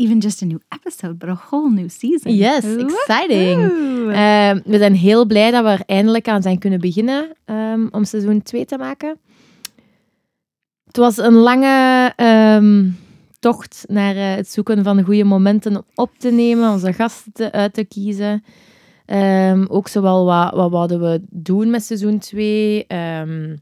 even just a new episode, but a whole new season. Yes, exciting. Eh, we zijn heel blij dat we er eindelijk aan zijn kunnen beginnen ehm, om seizoen 2 te maken. Het was een lange ehm, tocht naar eh, het zoeken van goede momenten om op te nemen, onze gasten te- uit te kiezen. Ehm, ook zowel wat, wat wouden we doen met seizoen 2. Ehm,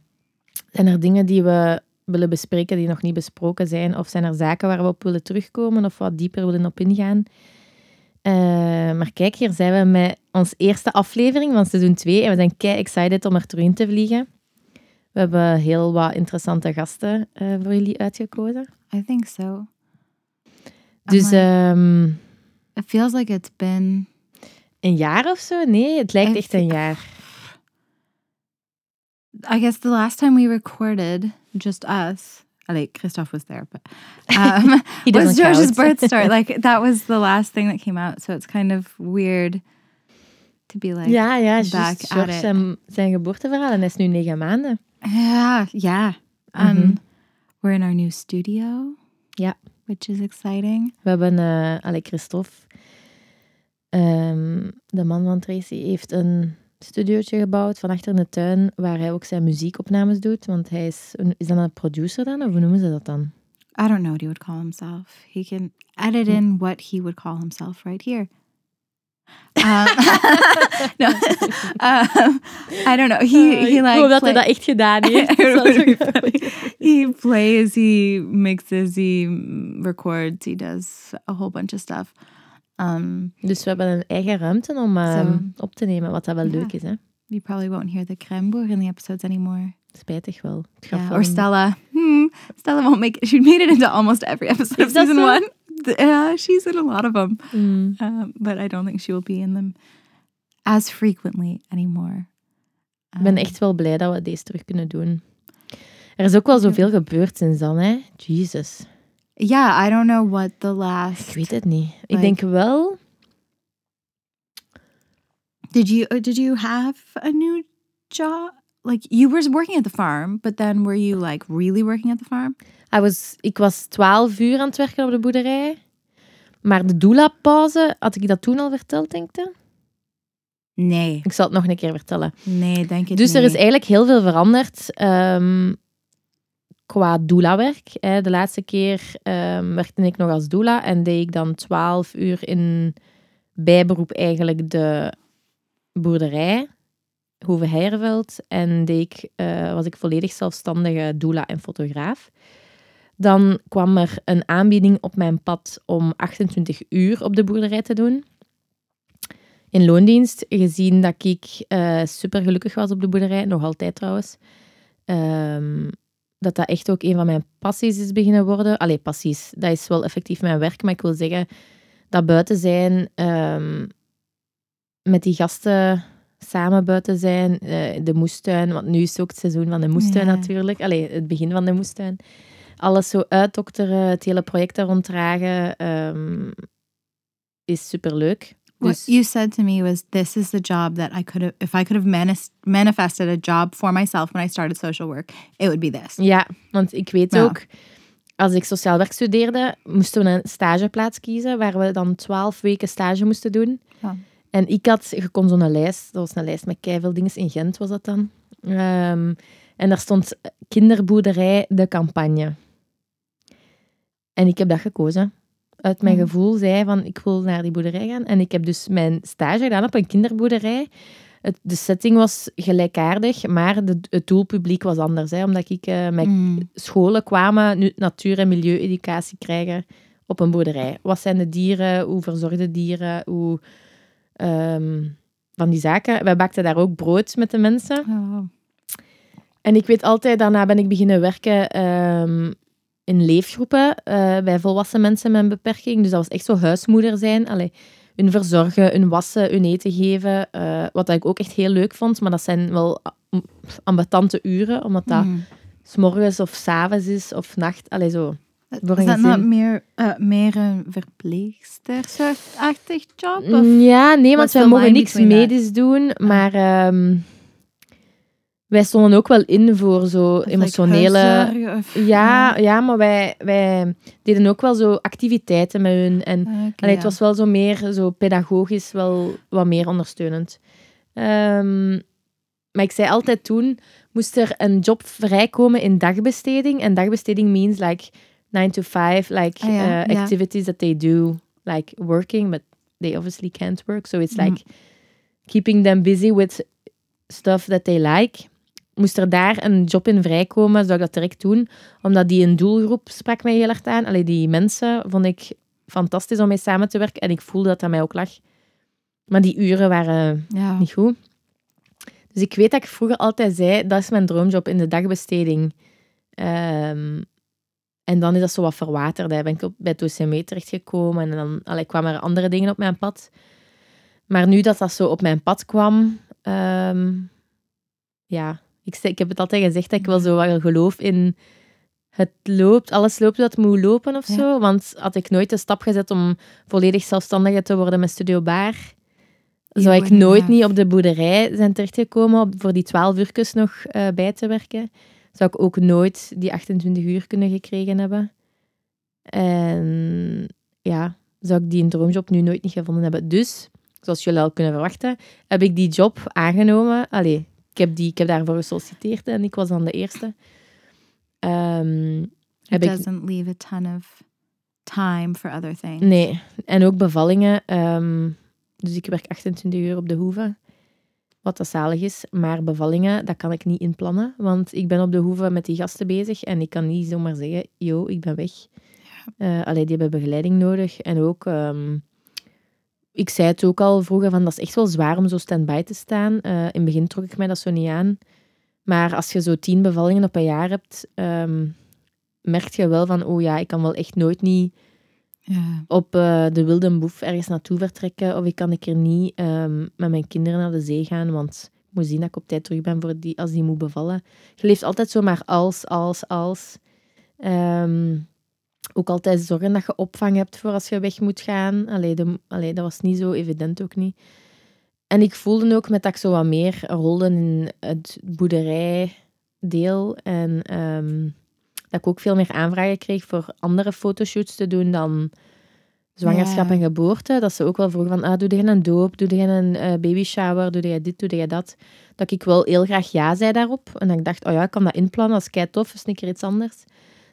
zijn er dingen die we willen bespreken die nog niet besproken zijn? Of zijn er zaken waar we op willen terugkomen of wat dieper willen op ingaan? Eh, maar kijk, hier zijn we met onze eerste aflevering van seizoen 2 en we zijn kei excited om er terug in te vliegen. We hebben heel wat interessante gasten eh, voor jullie uitgekozen. I think so. Dus ehm, It feels like it's been. een jaar of zo? Nee, het lijkt echt een jaar. I guess the last time we recorded, just us. Like Christoph was there, but um, He was George's count. birth story. Like that was the last thing that came out, so it's kind of weird to be like, yeah, yeah. back juist. at George it. zijn, zijn geboorteverhaal en is nu negen maanden. Yeah, yeah. Um, Mhm. We're in our new studio. Yeah, Which is exciting. We hebben, eh allee, Christophe, ehm, de man van Tracy, heeft een studiootje gebouwd van achter in de tuin, waar hij ook zijn muziekopnames doet. Want hij is, een- is dan een producer dan, of hoe noemen ze dat dan? I don't know what he would call himself. He can edit in what he would call himself right here. Um, no, um, I don't know. He he ik like dat hij dat echt gedaan heeft. He plays, he mixes, he records, he does a whole bunch of stuff. Um, Dus we hebben een eigen ruimte om ehm, op te nemen, wat dat wel leuk is. Hè? you probably won't hear the Kremboer in the episodes anymore. Spijtig wel. Het Yeah, or Stella. Hmm, Stella won't make it. She made it into almost every episode of season so? one. Yeah, she's in a lot of them. Mm. Um, but I don't think she will be in them as frequently anymore. Ik ben Um, echt wel blij dat we deze terug kunnen doen. Er is ook wel zoveel gebeurd sinds dan, hè? Jesus. Yeah, I don't know what the last. Ik weet het niet. Ik denk wel... Did you uh, did you have a new job? Like you were working at the farm, but then were you like really working at the farm? I was, ik was twaalf uur aan het werken op de boerderij. Maar de doula-pauze, had ik dat toen al verteld, denk je? Nee, Ik zal het nog een keer vertellen. nee, denk ik. Dus er niet. is eigenlijk heel veel veranderd ehm, qua doula-werk. De laatste keer ehm, werkte ik nog als doula en deed ik dan 12 uur in bijberoep eigenlijk de boerderij, Hoeve. En deed ik, eh, was ik volledig zelfstandige doula en fotograaf. Dan kwam er een aanbieding op mijn pad om 28 uur op de boerderij te doen in loondienst, gezien dat ik super gelukkig was op de boerderij, nog altijd trouwens. Ehm, dat dat echt ook een van mijn passies is beginnen worden. Allee, passies, dat is wel effectief mijn werk, maar ik wil zeggen dat buiten zijn, ehm, met die gasten samen buiten zijn, eh, de moestuin, want nu is het ook het seizoen van de moestuin Ja. natuurlijk. Allee, het begin van de moestuin. Alles zo uitdokteren, het hele project daar ronddragen, ehm, is superleuk. What you said to me was, "This is the job that I could have, if I could have manis- manifested a job for myself when I started social work, it would be this." Ja, want ik weet Ja. ook, als ik sociaal werk studeerde, moesten we een stageplaats kiezen, waar we dan twaalf weken stage moesten doen. Ja. En ik had, je kon zo'n lijst, dat was een lijst met keiveel dingen, in Gent was dat dan. Ehm, en daar stond kinderboerderij de campagne. En ik heb dat gekozen. Uit mijn Mhm. gevoel zei van, ik wil naar die boerderij gaan. En ik heb dus mijn stage gedaan op een kinderboerderij. Het, de setting was gelijkaardig, maar de, het doelpubliek was anders. Hè, omdat ik eh, met Mm. scholen kwamen nu natuur- en milieueducatie krijgen op een boerderij. Wat zijn de dieren? Hoe verzorgde dieren? Hoe, ehm, van die zaken. Wij bakten daar ook brood met de mensen. Oh, En ik weet altijd, daarna ben ik beginnen werken ehm, in leefgroepen eh, bij volwassen mensen met een beperking. Dus dat was echt zo huismoeder zijn. Allee, hun verzorgen, hun wassen, hun eten geven. eh, wat ik ook echt heel leuk vond. Maar dat zijn wel am- ambetante uren, omdat dat Mhm. s morgens of s avonds is of nacht. Allee, zo. Is dat nou meer, eh, meer een verpleegster-achtig job? Of? Mm, Ja, nee, want wij mogen niks that? medisch doen. Maar ehm, wij stonden ook wel in voor zo like emotionele... of- ja, ja, maar wij, wij deden ook wel zo activiteiten met hun. En Ah, Allee, het was wel zo meer zo pedagogisch, wel wat meer ondersteunend. Ehm, maar ik zei altijd toen, moest er een job vrijkomen in dagbesteding. En dagbesteding means like 9 to 5, like Ah, ja, uh, ja. activities that they do, like working, but they obviously can't work. So it's Mhm. like keeping them busy with stuff that they like. Moest er daar een job in vrijkomen, zou ik dat direct doen. Omdat die een doelgroep sprak mij heel erg aan. Allee, die mensen vond ik fantastisch om mee samen te werken. En ik voelde dat dat mij ook lag. Maar die uren waren Ja. niet goed. Dus ik weet dat ik vroeger altijd zei, dat is mijn droomjob in de dagbesteding. Ehm, en dan is dat zo wat verwaterd. hè. Ben ik op, bij het OCME terechtgekomen en dan allee, kwamen er andere dingen op mijn pad. Maar nu dat dat zo op mijn pad kwam, ehm, ja, ik, zei- ik heb het altijd gezegd dat ik wel zo wel geloof in het loopt, alles loopt wat het moet lopen of Ja. zo. Want had ik nooit de stap gezet om volledig zelfstandige te worden met Studio Baar, zou ik nooit niet op de boerderij zijn terechtgekomen om voor die 12 uurtjes nog eh, bij te werken. Zou ik ook nooit die 28 uur kunnen gekregen hebben. En ja, zou ik die droomjob nu nooit niet gevonden hebben. Dus, zoals jullie al kunnen verwachten, heb ik die job aangenomen. Allee, ik heb, die, ik heb daarvoor gesolliciteerd en ik was dan de eerste. Ehm, It ik, doesn't leave a ton of time for other things. nee, en ook bevallingen. ehm, dus ik werk 28 uur op de hoeve, wat dat zalig is. Maar bevallingen, dat kan ik niet inplannen, want ik ben op de hoeve met die gasten bezig en ik kan niet zomaar zeggen, yo, ik ben weg. Eh allee, die hebben begeleiding nodig. En ook, ehm, ik zei het ook al vroeger, van, dat is echt wel zwaar om zo stand-by te staan. Eh, in het begin trok ik mij dat zo niet aan. Maar als je zo tien bevallingen op een jaar hebt, ehm, merk je wel van, oh ja, ik kan wel echt nooit niet Ja. op eh, de wilde boef ergens naartoe vertrekken. Of ik kan een keer niet ehm, met mijn kinderen naar de zee gaan, want ik moet zien dat ik op tijd terug ben voor die, als die moet bevallen. Je leeft altijd zomaar als, als, als. Ehm, ook altijd zorgen dat je opvang hebt voor als je weg moet gaan. Allee, de, allee, dat was niet zo evident ook niet. En ik voelde ook met dat ik zo wat meer rolde in het boerderijdeel. En ehm, dat ik ook veel meer aanvragen kreeg voor andere fotoshoots te doen dan zwangerschap Ja. en geboorte. Dat ze ook wel vroegen van, ah, doe je een doop, doe je een eh, baby shower, doe je dit, doe je dat. Dat ik wel heel graag ja zei daarop. En dat ik dacht, oh ja, ik kan dat inplannen, dat is kei tof, is een keer iets anders.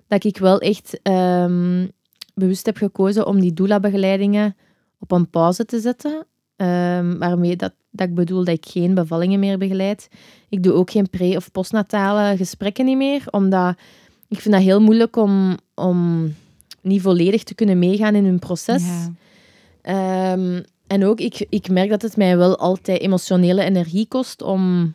Dat ik wel echt ehm, bewust heb gekozen om die doula-begeleidingen op een pauze te zetten. Ehm, waarmee dat, dat ik bedoel dat ik geen bevallingen meer begeleid. Ik doe ook geen pre- of postnatale gesprekken niet meer, omdat ik vind dat heel moeilijk om, om niet volledig te kunnen meegaan in hun proces. Ja. Ehm, en ook, ik, ik merk dat het mij wel altijd emotionele energie kost om...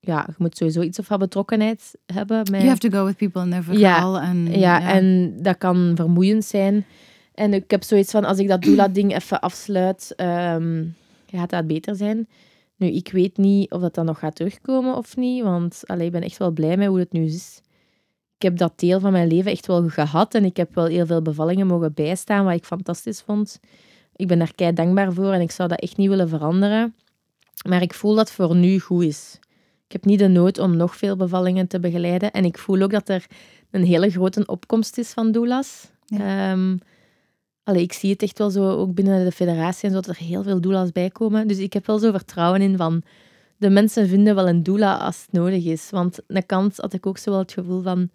Ja, je moet sowieso iets of wat betrokkenheid hebben. Met, You have to go with people in their verhaal. en, ja, en dat kan vermoeiend zijn. En ik heb zoiets van, als ik dat doula-ding even afsluit, ehm, gaat dat beter zijn. Nu, ik weet niet of dat dan nog gaat terugkomen of niet, want allee, ik ben echt wel blij met hoe het nu is. Ik heb dat deel van mijn leven echt wel gehad en ik heb wel heel veel bevallingen mogen bijstaan, wat ik fantastisch vond. Ik ben daar kei dankbaar voor en ik zou dat echt niet willen veranderen. Maar ik voel dat het voor nu goed is. Ik heb niet de nood om nog veel bevallingen te begeleiden. En ik voel ook dat er een hele grote opkomst is van doulas. Ja. Ehm, allee, ik zie het echt wel zo, ook binnen de federatie en zo, dat er heel veel doulas bij komen. Dus ik heb wel zo vertrouwen in van, de mensen vinden wel een doula als het nodig is. Want aan de kant had ik ook zo wel het gevoel van,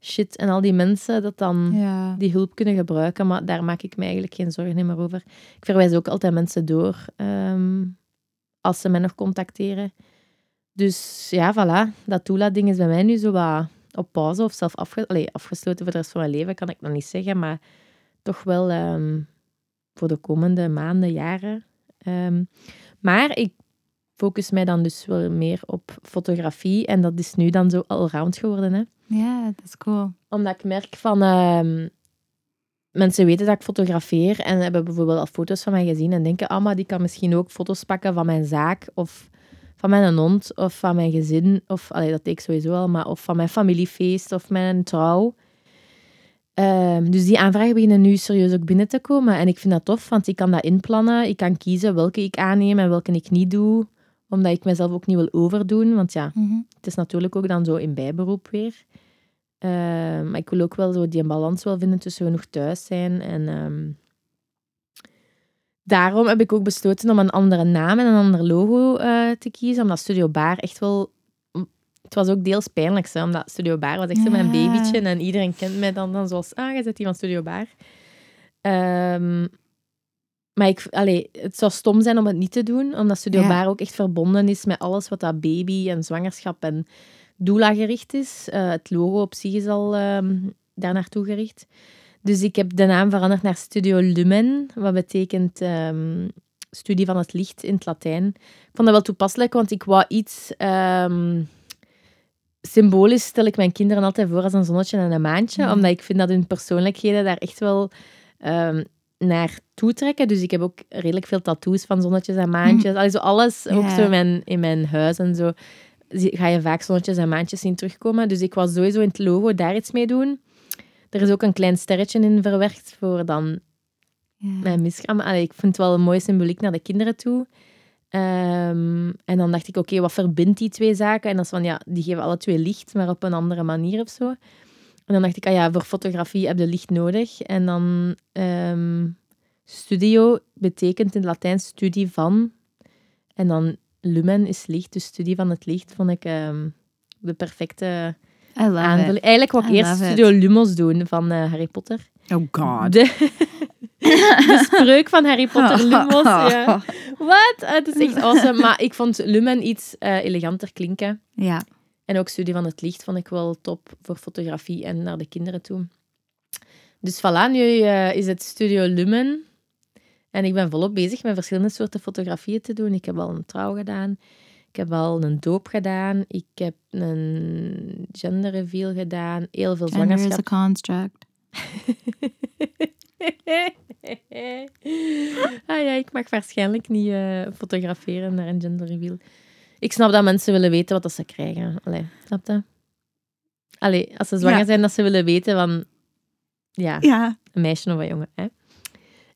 shit, en al die mensen dat dan Ja. die hulp kunnen gebruiken, maar daar maak ik me eigenlijk geen zorgen meer over. Ik verwijs ook altijd mensen door ehm, als ze mij nog contacteren. Dus ja, voilà, dat doula-ding is bij mij nu zo wat op pauze of zelf afge allee, afgesloten voor de rest van mijn leven, kan ik nog niet zeggen, maar toch wel ehm, voor de komende maanden, jaren. Ehm, maar ik focus mij dan dus wel meer op fotografie en dat is nu dan zo allround geworden, hè Ja, that's cool. omdat ik merk van... ehm, mensen weten dat ik fotografeer en hebben bijvoorbeeld al foto's van mij gezien en denken, ah, maar die kan misschien ook foto's pakken van mijn zaak of van mijn hond of van mijn gezin. Of, allee, dat deed ik sowieso al, maar of van mijn familiefeest of mijn trouw. Ehm, dus die aanvragen beginnen nu serieus ook binnen te komen. En ik vind dat tof, want ik kan dat inplannen. Ik kan kiezen welke ik aanneem en welke ik niet doe. Omdat ik mezelf ook niet wil overdoen. Want ja, Mhm. het is natuurlijk ook dan zo in bijberoep weer. Ehm, maar ik wil ook wel zo die balans wel vinden tussen genoeg thuis zijn. En ehm, daarom heb ik ook besloten om een andere naam en een ander logo eh, te kiezen. Omdat Studio Bar echt wel... Het was ook deels pijnlijk, hè, omdat Studio Bar was echt zo mijn Ja. babytje. En iedereen kent mij dan, dan zoals, ah, je zet die van Studio Bar. Ehm, maar ik, allee, het zou stom zijn om het niet te doen, omdat Studio Ja. Bar ook echt verbonden is met alles wat dat baby en zwangerschap en doula gericht is. Eh, het logo op zich is al ehm, daar naartoe gericht. Dus ik heb de naam veranderd naar Studio Lumen, wat betekent ehm, studie van het licht in het Latijn. Ik vond dat wel toepasselijk, want ik wou iets... ehm, symbolisch stel ik mijn kinderen altijd voor als een zonnetje en een maantje, Ja. omdat ik vind dat hun persoonlijkheden daar echt wel ehm, naar toetrekken. Dus ik heb ook redelijk veel tattoos van zonnetjes en maantjes. Allee, zo alles, ook zo in mijn, in mijn huis en zo, ga je vaak zonnetjes en maantjes zien terugkomen. Dus ik was sowieso in het logo daar iets mee doen. Er is ook een klein sterretje in verwerkt voor dan Ja. mijn miskraam. Allee, ik vind het wel een mooie symboliek naar de kinderen toe. Ehm, en dan dacht ik, oké, wat verbindt die twee zaken? En dat is van, ja, die geven alle twee licht, maar op een andere manier of zo. En dan dacht ik, ah ja, voor fotografie heb je licht nodig. En dan ehm, studio betekent in het Latijn studie van. En dan lumen is licht, dus studie van het licht vond ik ehm, de perfecte aanvulling. Eigenlijk wou ik I eerst it. Studio Lumos doen van eh, Harry Potter. Oh God. De, de spreuk van Harry Potter, Lumos. Ja. Wat? Ah, Het is echt awesome. Maar ik vond Lumen iets eh, eleganter klinken. Ja. En ook Studie van het Licht vond ik wel top voor fotografie en naar de kinderen toe. Dus voilà, nu eh, is het Studio Lumen. En ik ben volop bezig met verschillende soorten fotografieën te doen. Ik heb al een trouw gedaan. Ik heb al een doop gedaan. Ik heb een gender reveal gedaan. Heel veel Gender is a zwangerschap. construct. ah ja, ik mag waarschijnlijk niet eh, fotograferen naar een gender reveal. Ik snap dat mensen willen weten wat dat ze krijgen. Allee, snap je? Allee, als ze zwanger Ja. zijn, dat ze willen weten van... Ja, Ja. een meisje of een jongen. Hè?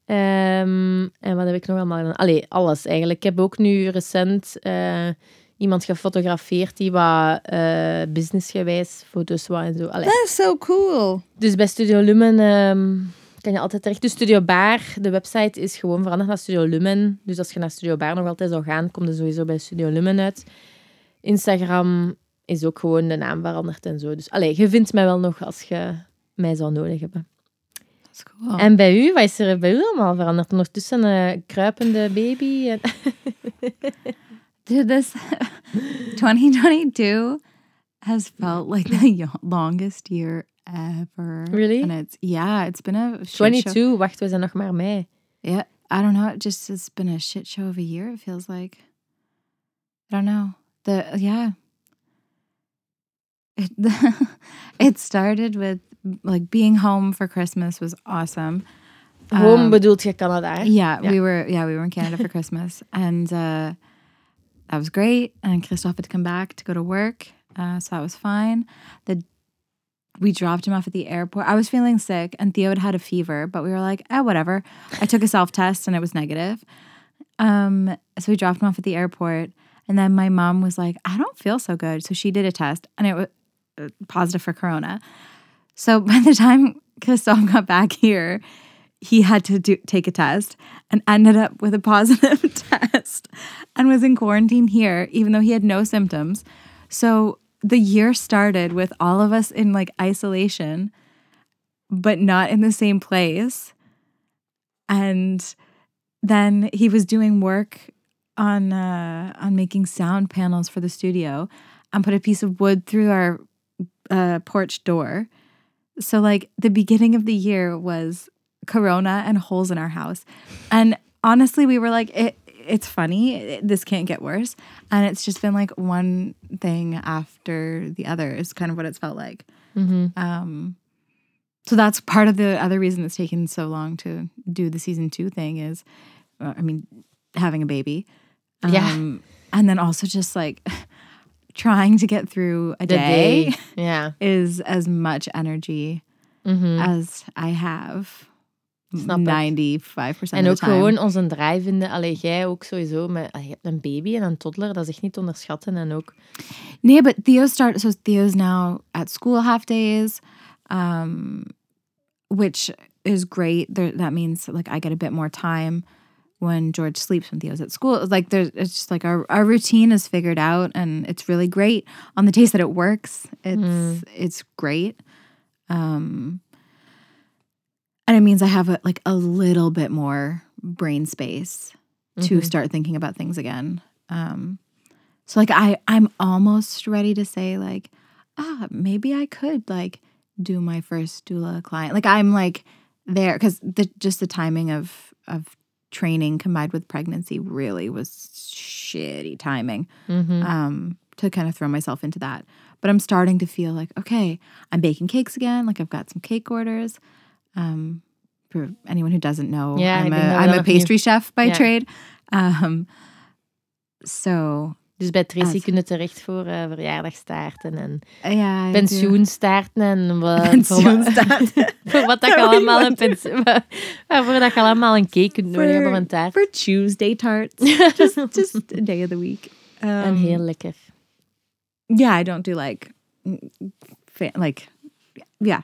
Ehm, en wat heb ik nog allemaal gedaan? Allee, alles eigenlijk. Ik heb ook nu recent eh, iemand gefotografeerd die wat eh, businessgewijs foto's wou en zo. Allee. That's so cool. Dus bij Studio Lumen ehm, kan je altijd terecht. Dus Studio Bar, de website is gewoon veranderd naar Studio Lumen. Dus als je naar Studio Bar nog altijd zou gaan, kom je sowieso bij Studio Lumen uit. Instagram is ook gewoon de naam veranderd en zo. Dus allee, je vindt mij wel nog als je mij zou nodig hebben. Cool. En bij u, wat is er bij u allemaal veranderd? Ondertussen een kruipende baby. En... Dude, this 2022 has felt like the longest year ever. Really? And it's yeah, it's been a shit show. 22, wacht, we zijn nog maar mei. Yeah, I don't know. It just has been a shit show of a year. It feels like. I don't know. The yeah. It it started with like being home for Christmas was awesome. Home Um, bedoelt je Canada. Yeah, Yeah. we were yeah, we were in Canada for Christmas and uh that was great. And Christoph had to come back to go to work. Uh, so that was fine. The we dropped him off at the airport. I was feeling sick and Theo had had a fever, but we were like, oh, whatever. I took a self test and it was negative. Um, so we dropped him off at the airport. And then my mom was like, I don't feel so good. So she did a test and it was uh, positive for corona. So by the time Christoph got back here, he had to do, take a test and ended up with a positive test and was in quarantine here, even though he had no symptoms. So the year started with all of us in like isolation, but not in the same place. And then he was doing work on uh, on making sound panels for the studio and put a piece of wood through our uh, porch door. So like the beginning of the year was corona and holes in our house. And honestly, we were like it it's funny. It- this can't get worse. And it's just been like one thing after the other is kind of what it's felt like. Mhm. Um so that's part of the other reason it's taken so long to do the season two thing is, uh, I mean, having a baby. Yeah. Um, And then also just like trying to get through a day, day. Ja. is as much energy Mhm. as I have. Snap ik. 95% En of ook the time. gewoon onze draai vinden. Allee, jij ook sowieso. Met, je hebt een baby en een toddler, dat is echt niet te onderschatten. En ook, Yeah, but Theo start so Theo's now at school half days, um, which is great. There, that means like I get a bit more time when George sleeps when Theo's at school. It's like there's it's just like our, our routine is figured out and it's really great. On the days that it works, it's it's great. Um and it means I have a, like a little bit more brain space to start thinking about things again. Um so like I I'm almost ready to say like ah maybe I could like do my first doula client. Like I'm like there cuz the just the timing of of training combined with pregnancy really was shitty timing mhm. um to kind of throw myself into that. But I'm starting to feel like okay, I'm baking cakes again. Like I've got some cake orders. Um for anyone who doesn't know, Ja, I'm a denk dat we I'm a pastry chef by Ja. trade. Um so Dus bij Tracy Ah, kun je terecht voor eh, verjaardagstaarten en yeah, I do. pensioenstaarten en wat, voor, wat, Pensioenstaart. voor wat dat je allemaal een pensioen, waarvoor dat je allemaal een cake kunt nodig hebben een taart. for Tuesday tarts. just just a day of the week. Um, en heel lekker. Yeah, I don't do like mm, like yeah.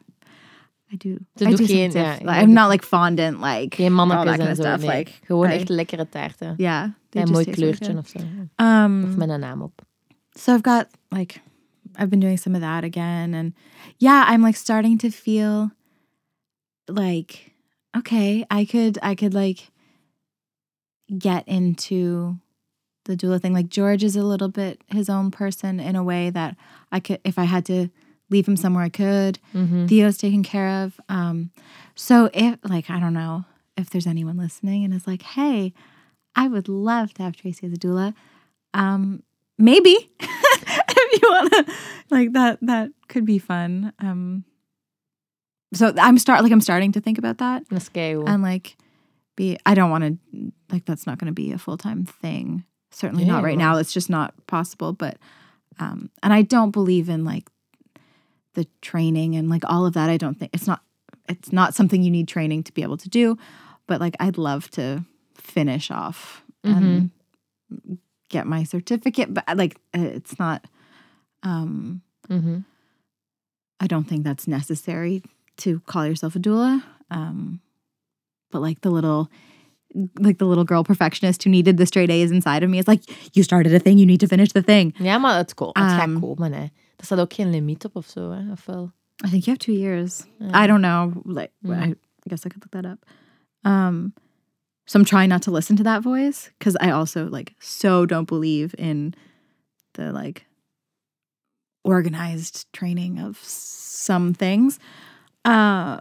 I do. I doet do geen- ja, like, I'm not like fondant like Geen mannetjes en zo. stuff. nee. Like Gewoon I- echt lekkere taarten. yeah, they En een mooi kleurtje of zo. Um, Of met een naam op. so I've got like I've been doing some of that again and yeah, I'm like starting to feel like okay, I could I could like get into the doula thing. Like George is a little bit his own person in a way that I could if I had to leave him somewhere I could. Mhm. Theo's taken care of. Um so if like I don't know if there's anyone listening and is like, "Hey, I would love to have Tracy as a doula." Um maybe if you want to like that that could be fun. Um so I'm start like I'm starting to think about that and like be I don't want to like that's not going to be a full-time thing. Certainly not right now. It's just not possible, but um and I don't believe in like the training and like all of that. I don't think it's not it's not something you need training to be able to do, but like I'd love to finish off and get my certificate, but like uh, it's not um Mhm. I don't think that's necessary to call yourself a doula. Um, but like the little, like the little girl perfectionist who needed the straight A's inside of me is like, you started a thing, you need to finish the thing. Yeah, ko- het gaat Um, komen. Hè. Er staat ook geen limiet op of zo. Hè? Of wel? I think you have two years. Ja. I don't know. Like, Mm. I guess I could look that up. Um, so I'm trying not to listen to that voice because I also like so don't believe in the like organized training of some things. Uh,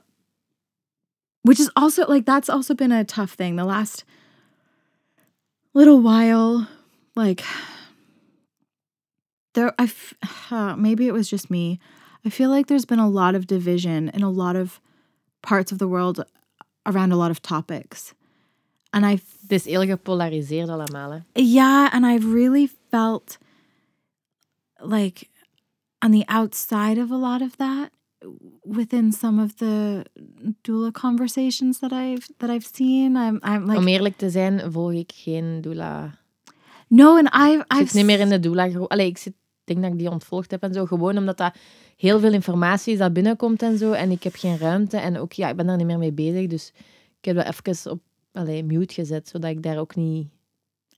which is also like that's also been a tough thing the last little while. Like there, I f- uh, maybe it was just me. I feel like there's been a lot of division in a lot of parts of the world around a lot of topics. And I, is heel gepolariseerd allemaal. Hè. yeah, and I've really felt like on the outside of a lot of that within some of the doula conversations that I've that I've seen. I'm I'm like Om eerlijk te zijn, volg ik geen doula. no, and I've I've zit niet meer in de doula. gro- Allee, ik zit, denk dat ik die ontvolgd heb en zo. Gewoon omdat dat heel veel informatie is dat binnenkomt en zo. En ik heb geen ruimte. En ook, ja, ik ben daar niet meer mee bezig. Dus ik heb dat even op allee, mute gezet, zodat ik daar ook niet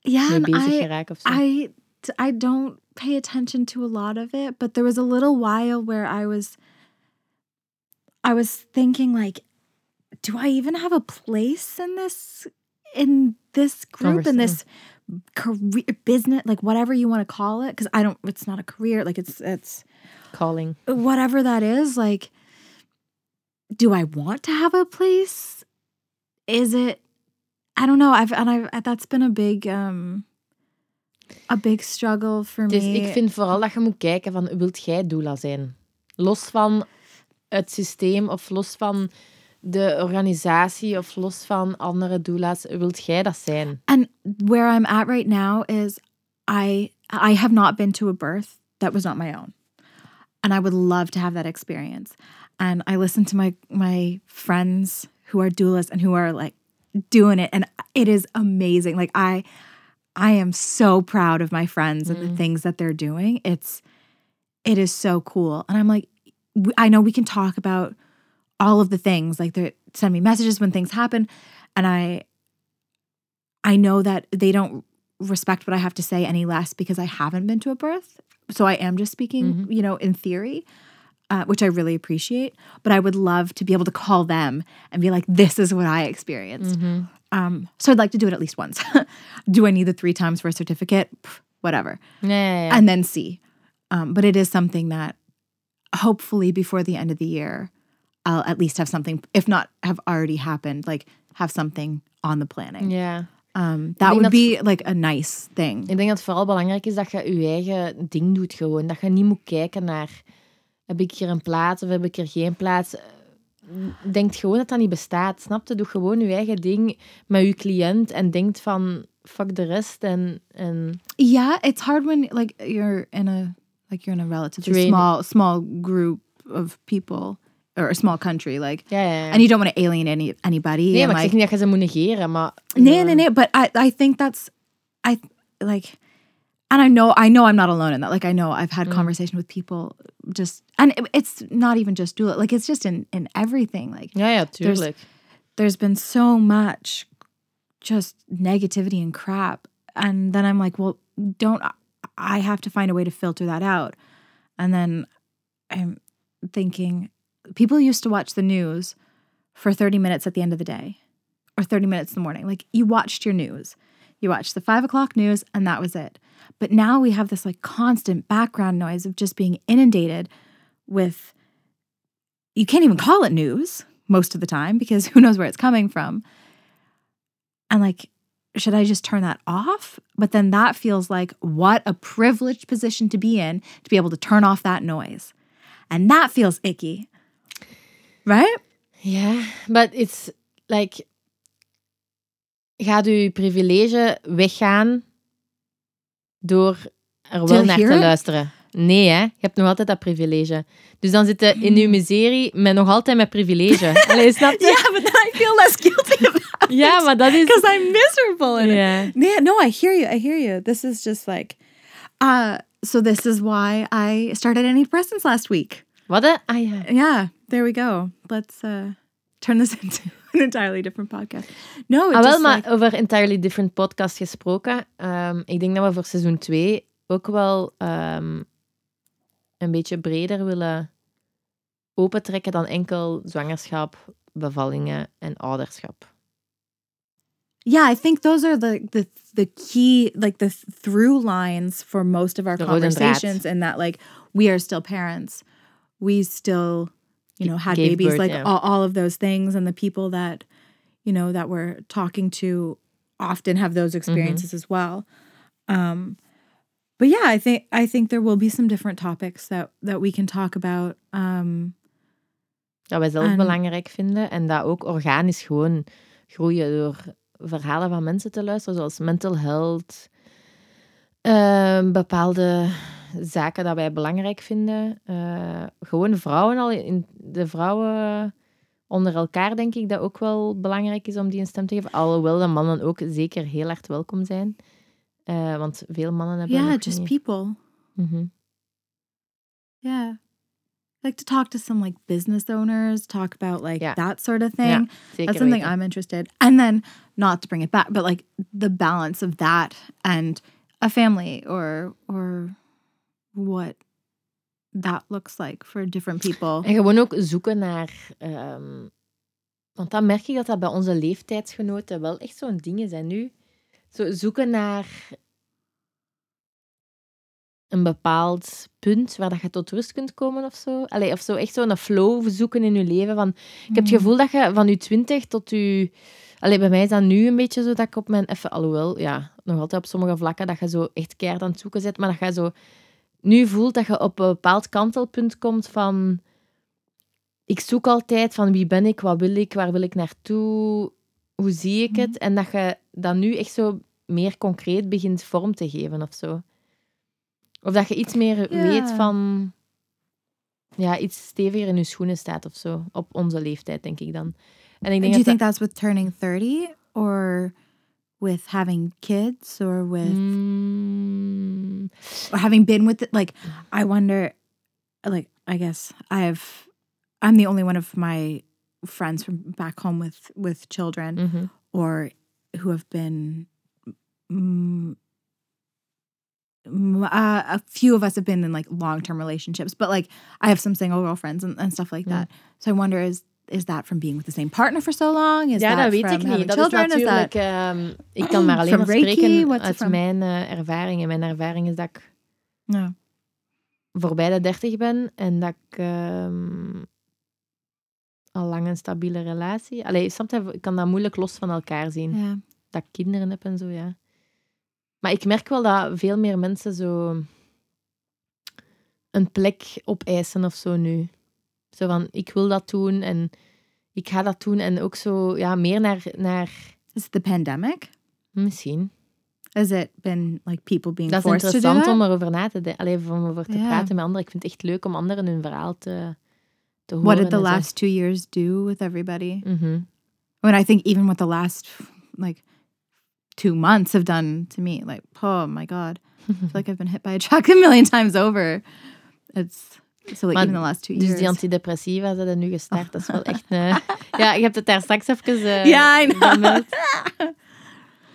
yeah, mee bezig I geraak of zo. I I don't pay attention to a lot of it, but there was a little while where I was I was thinking like do I even have a place in this in this group in this career business like whatever you want to call it because I don't it's not a career like it's it's Calling. whatever that is like do I want to have a place is it I don't know I've and I've that's been a big um a big struggle for Dus me ik vind vooral dat je moet kijken van, wilt jij doula zijn? Los van het systeem of los van de organisatie of los van andere doula's, wilt jij dat zijn? And where I'm at right now is I I have not been to a birth that was not my own. And I would love to have that experience. And I listen to my my friends who are doulas and who are like doing it and it is amazing. Like I I am so proud of my friends and the mm. things that they're doing. It's it is so cool. And I'm like I know we can talk about all of the things like they send me messages when things happen and I I know that they don't respect what I have to say any less because I haven't been to a birth. So I am just speaking, you know, in theory, uh, which I really appreciate. But I would love to be able to call them and be like, this is what I experienced. Um, so I'd like to do it at least once. do I need the three times for a certificate? Pff, whatever. Ja, ja, ja. And then see. Um, but it is something that hopefully before the end of the year, I'll at least have something, if not have already happened, like have something on the planning. ja. Um, that denk would dat- be like a nice thing. Ik denk dat het vooral belangrijk is dat je je eigen ding doet gewoon. Dat je niet moet kijken naar, heb ik hier een plaats of heb ik er geen plaats? Denkt gewoon dat dat niet bestaat, snap je? Doe gewoon je eigen ding met je cliënt en denkt van, fuck de rest en... en Yeah, it's hard when like you're in a like you're in a relatively small small group of people or a small country, like, ja, ja, ja. and you don't want to alienate any anybody. Nee, and maar ik zeg like, niet dat je ze moet negeren, maar... nee, nee, nee. But I I think that's I like, and I know I know I'm not alone in that. Like I know I've had conversation with people just, and it- it's not even just doula. Like it's just in in everything. Like Ja, ja, tuurlijk. there's been so much just negativity and crap. And then I'm like, well, don't I have to find a way to filter that out? And then I'm thinking, people used to watch the news for 30 minutes at the end of the day or 30 minutes in the morning. Like you watched your news, you watched the five o'clock news, and that was it. But now we have this like constant background noise of just being inundated with you can't even call it news most of the time because who knows where it's coming from. And like, should I just turn that off? But then that feels like what a privileged position to be in to be able to turn off that noise. And that feels icky. Right? Ja, but it's like... Gaat je privilege weggaan door er wel naar te luisteren? Nee, hè? Je hebt nog altijd dat privilege. Dus dan zit je in je miserie met nog altijd met privilege. Allee, snap je? Yeah, but I feel less guilty about it. Ja, maar dat is... Because I'm miserable in it. Ja. Yeah, no, I hear you. I hear you. This is just like, uh, so this is why I started antidepressants last week. Wat? Ah ja. Yeah, there we go. Let's uh, turn this into an entirely different podcast. No, Ah, wel, maar like, over Entirely Different Podcast gesproken. ehm, ik denk dat we voor seizoen 2 ook wel ehm, een beetje breder willen opentrekken dan enkel zwangerschap, bevallingen en ouderschap. yeah, I think those are the the the key, like the th- through lines for most of our draad. conversations, and that like we are still parents, we still, you know, had babies, birth, like yeah. all, all of those things, and the people that, you know, that we're talking to often have those experiences as well. Um, but yeah, I think I think there will be some different topics that that we can talk about. Um, Dat wij zelf En- belangrijk vinden en dat ook organisch gewoon groeien door verhalen van mensen te luisteren, zoals mental health, ehm, bepaalde zaken dat wij belangrijk vinden. Eh, gewoon vrouwen al, in de vrouwen onder elkaar denk ik dat ook wel belangrijk is om die een stem te geven. Alhoewel de mannen ook zeker heel hard welkom zijn. Eh, want veel mannen hebben yeah, nog just niet- people. Mhm. Yeah. Like to talk to some like business owners, talk about like Yeah. that sort of thing. Ja, That's something. I'm interested. And then not to bring it back, but like the balance of that and a family or or what that looks like for different people. En gewoon ook zoeken naar. ehm, want dan merk ik dat dat bij onze leeftijdsgenoten wel echt zo'n ding is. En nu zo zoeken naar een bepaald punt waar dat je tot rust kunt komen of zo. Allee, of zo echt zo'n flow zoeken in je leven. Van, ik heb het gevoel dat je van je twintig tot je... Allee, bij mij is dat nu een beetje zo dat ik op mijn... Even, alhoewel, ja, nog altijd op sommige vlakken dat je zo echt keihard aan het zoeken zit. Maar dat je zo nu voelt dat je op een bepaald kantelpunt komt van... ik zoek altijd van wie ben ik, wat wil ik, waar wil ik naartoe, hoe zie ik het? Mhm. En dat je dat nu echt zo meer concreet begint vorm te geven of zo. Of dat je iets meer Ja. weet van... Ja, iets steviger in je schoenen staat of zo. Op onze leeftijd, denk ik dan. En ik Do denk you dat think that's with turning 30 or with having kids or with Mm, or having been with it? Like, I wonder, like, I guess I've, I'm the only one of my friends from back home with with children mhm. or who have been. Mm, mm, uh, a few of us have been in like long term relationships, but like I have some single girlfriends and, and stuff like Mm. that. So I wonder is is that from being with the same partner for so long? Is Ja, that dat weet ik niet. Dat children? is Is that natuurlijk... ehm, ik kan maar alleen maar spreken uit mijn eh, ervaring. En mijn ervaring is dat ik voorbij de dertig ben en dat ik ehm, al lang een stabiele relatie... Allee, ik kan dat moeilijk los van elkaar zien. Yeah. Dat ik kinderen heb en zo, ja. Maar ik merk wel dat veel meer mensen zo een plek opeisen of zo nu. Zo van, ik wil dat doen en ik ga dat doen. En ook zo, ja, meer naar... naar Is it the pandemic? misschien. Has it been like people being Dat is forced to do interessant that? om erover na te denken. Alleen om over te praten met anderen. Ik vind het echt leuk om anderen hun verhaal te, te horen. What did the zo. last two years do with everybody? Mhm. When I think even what the last like two months have done to me, like oh my god, I feel like I've been hit by a truck a million times over. It's so like even the last two Dus years. die antidepressiva zijn nu gestart. Dat is wel echt een... Ja, je hebt het daar straks even eh, Ja, I know.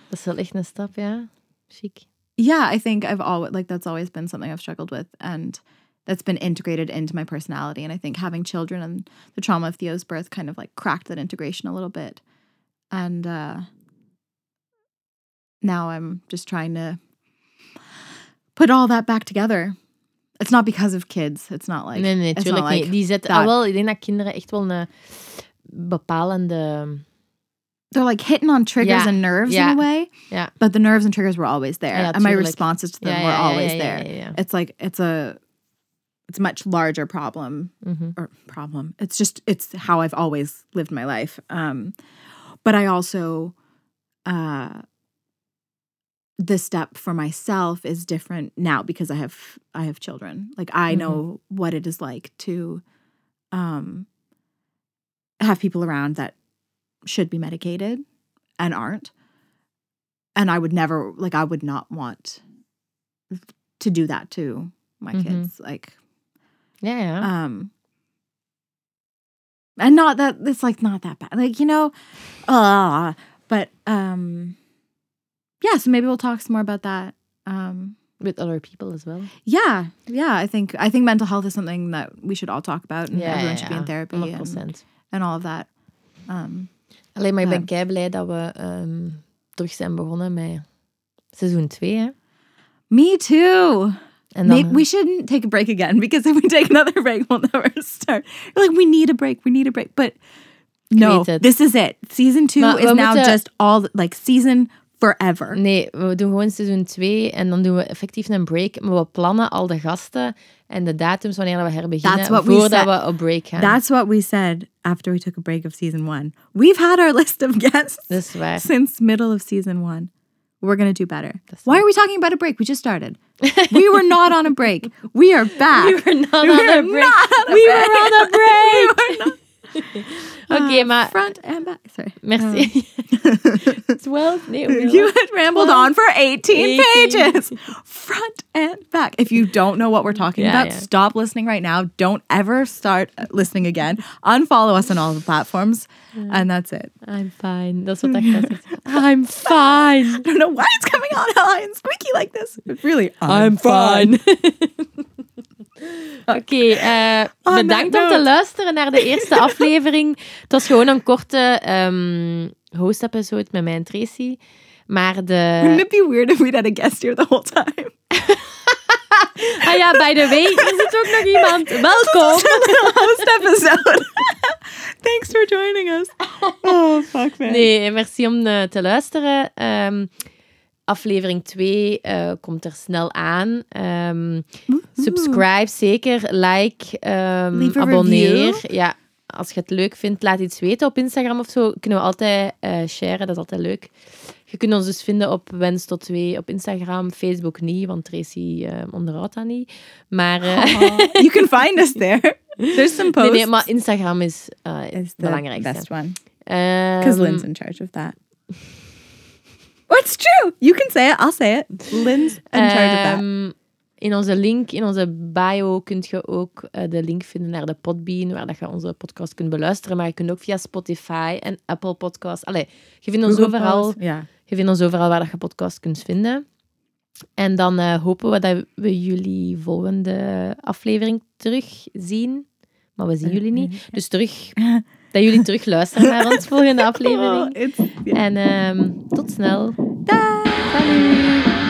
Dat is wel echt een stap, ja. Chic. yeah, I think I've always like that's always been something I've struggled with, and that's been integrated into my personality. And I think having children and the trauma of Theo's birth kind of like cracked that integration a little bit. And uh, now I'm just trying to put all that back together. It's not because of kids. It's not like nee, nee, it's tuurlijk not like niet. Die zetten... that. Ah, wel, ik denk dat kinderen echt wel een bepalende... they're like hitting on triggers Yeah, and nerves yeah, in a way. yeah. But the nerves and triggers were always there, Yeah, and my responses to them were always there. It's like it's a it's a much larger problem Mhm. or problem. It's just it's how I've always lived my life. Um, but I also uh, the step for myself is different now because I have I have children. Like I Mhm. know what it is like to um, have people around that should be medicated and aren't. And I would never like I would not want to do that to my Mhm. kids. Like yeah, ja. um and not that it's like not that bad like you know uh but um yeah so maybe we'll talk some more about that um With other people as well. yeah yeah i think i think mental health is something that we should all talk about and Ja, everyone ja, should be in therapy 100%. and, and all of that um Alleen maar ik ben kei blij dat we ehm, terug zijn begonnen met seizoen 2. Me too And Maybe we shouldn't take a break again because if we take another break, we'll never start. We're like, we need a break, we need a break. But no, this is it. Season two Maar is now moeten- just all like season forever. Nee, we doen gewoon seizoen 2 en dan doen we effectief een break. Maar we plannen al de gasten en de datums wanneer we herbeginnen That's what we voordat said. we op break gaan. That's what we said after we took a break of season one. We've had our list of guests Dat is waar. since middle of season one. We're gonna do better. That's Why are we talking about a break? We just started. we were not on a break. We are back. We were not on a break. not on a We break. were on a break. We were not- Oké, Uh, maar front and back. Sorry. merci. Well, nee, we you had rambled on for 18, 18. pages, front and back. If you don't know what we're talking Yeah, about, yeah. stop listening right now. Don't ever start listening again. Unfollow us on all the platforms, and that's it. I'm fine. Is wat ik zegt. I'm fine. I don't know why it's coming out high and squeaky like this. But really, I'm fine. Oké, eh, On bedankt om te luisteren naar de eerste aflevering. Het was gewoon een korte ehm host-episode met mij en Tracy. Maar de... Wouldn't it be weird if we'd had a guest here the whole time? Ah ja, by the way, er zit ook nog iemand. Welkom. host episode. Thanks for joining us. Oh fuck man. Nee, merci om eh, te luisteren. Ehm, aflevering 2 eh, komt er snel aan. Ehm, subscribe zeker, like, ehm, abonneer. review. Ja, als je het leuk vindt, laat iets weten op Instagram of zo. Kunnen we altijd eh, sharen, dat is altijd leuk. Je kunt ons dus vinden op Wens tot 2 op Instagram, Facebook niet, want Tracy eh, onderhoudt dat niet. Maar, Oh, you can find us there. There's some nee, posts. nee, maar Instagram is eh is best one. Ehm, Because Lynn's in charge of that. What's true? You can say it. I'll say it. Lynn's in charge of that. Ehm, In onze link, in onze bio, kun je ook eh, de link vinden naar de Podbean, waar dat je onze podcast kunt beluisteren. Maar je kunt ook via Spotify en Apple Podcasts. Allee, je vindt ons Google overal, Post, je vindt ons overal waar dat je podcast kunt vinden. En dan eh, hopen we dat we jullie volgende aflevering terugzien. Maar we zien jullie niet. Dus terug, dat jullie terug luisteren naar onze volgende aflevering. Oh, En ehm, tot snel. Dag. Salut!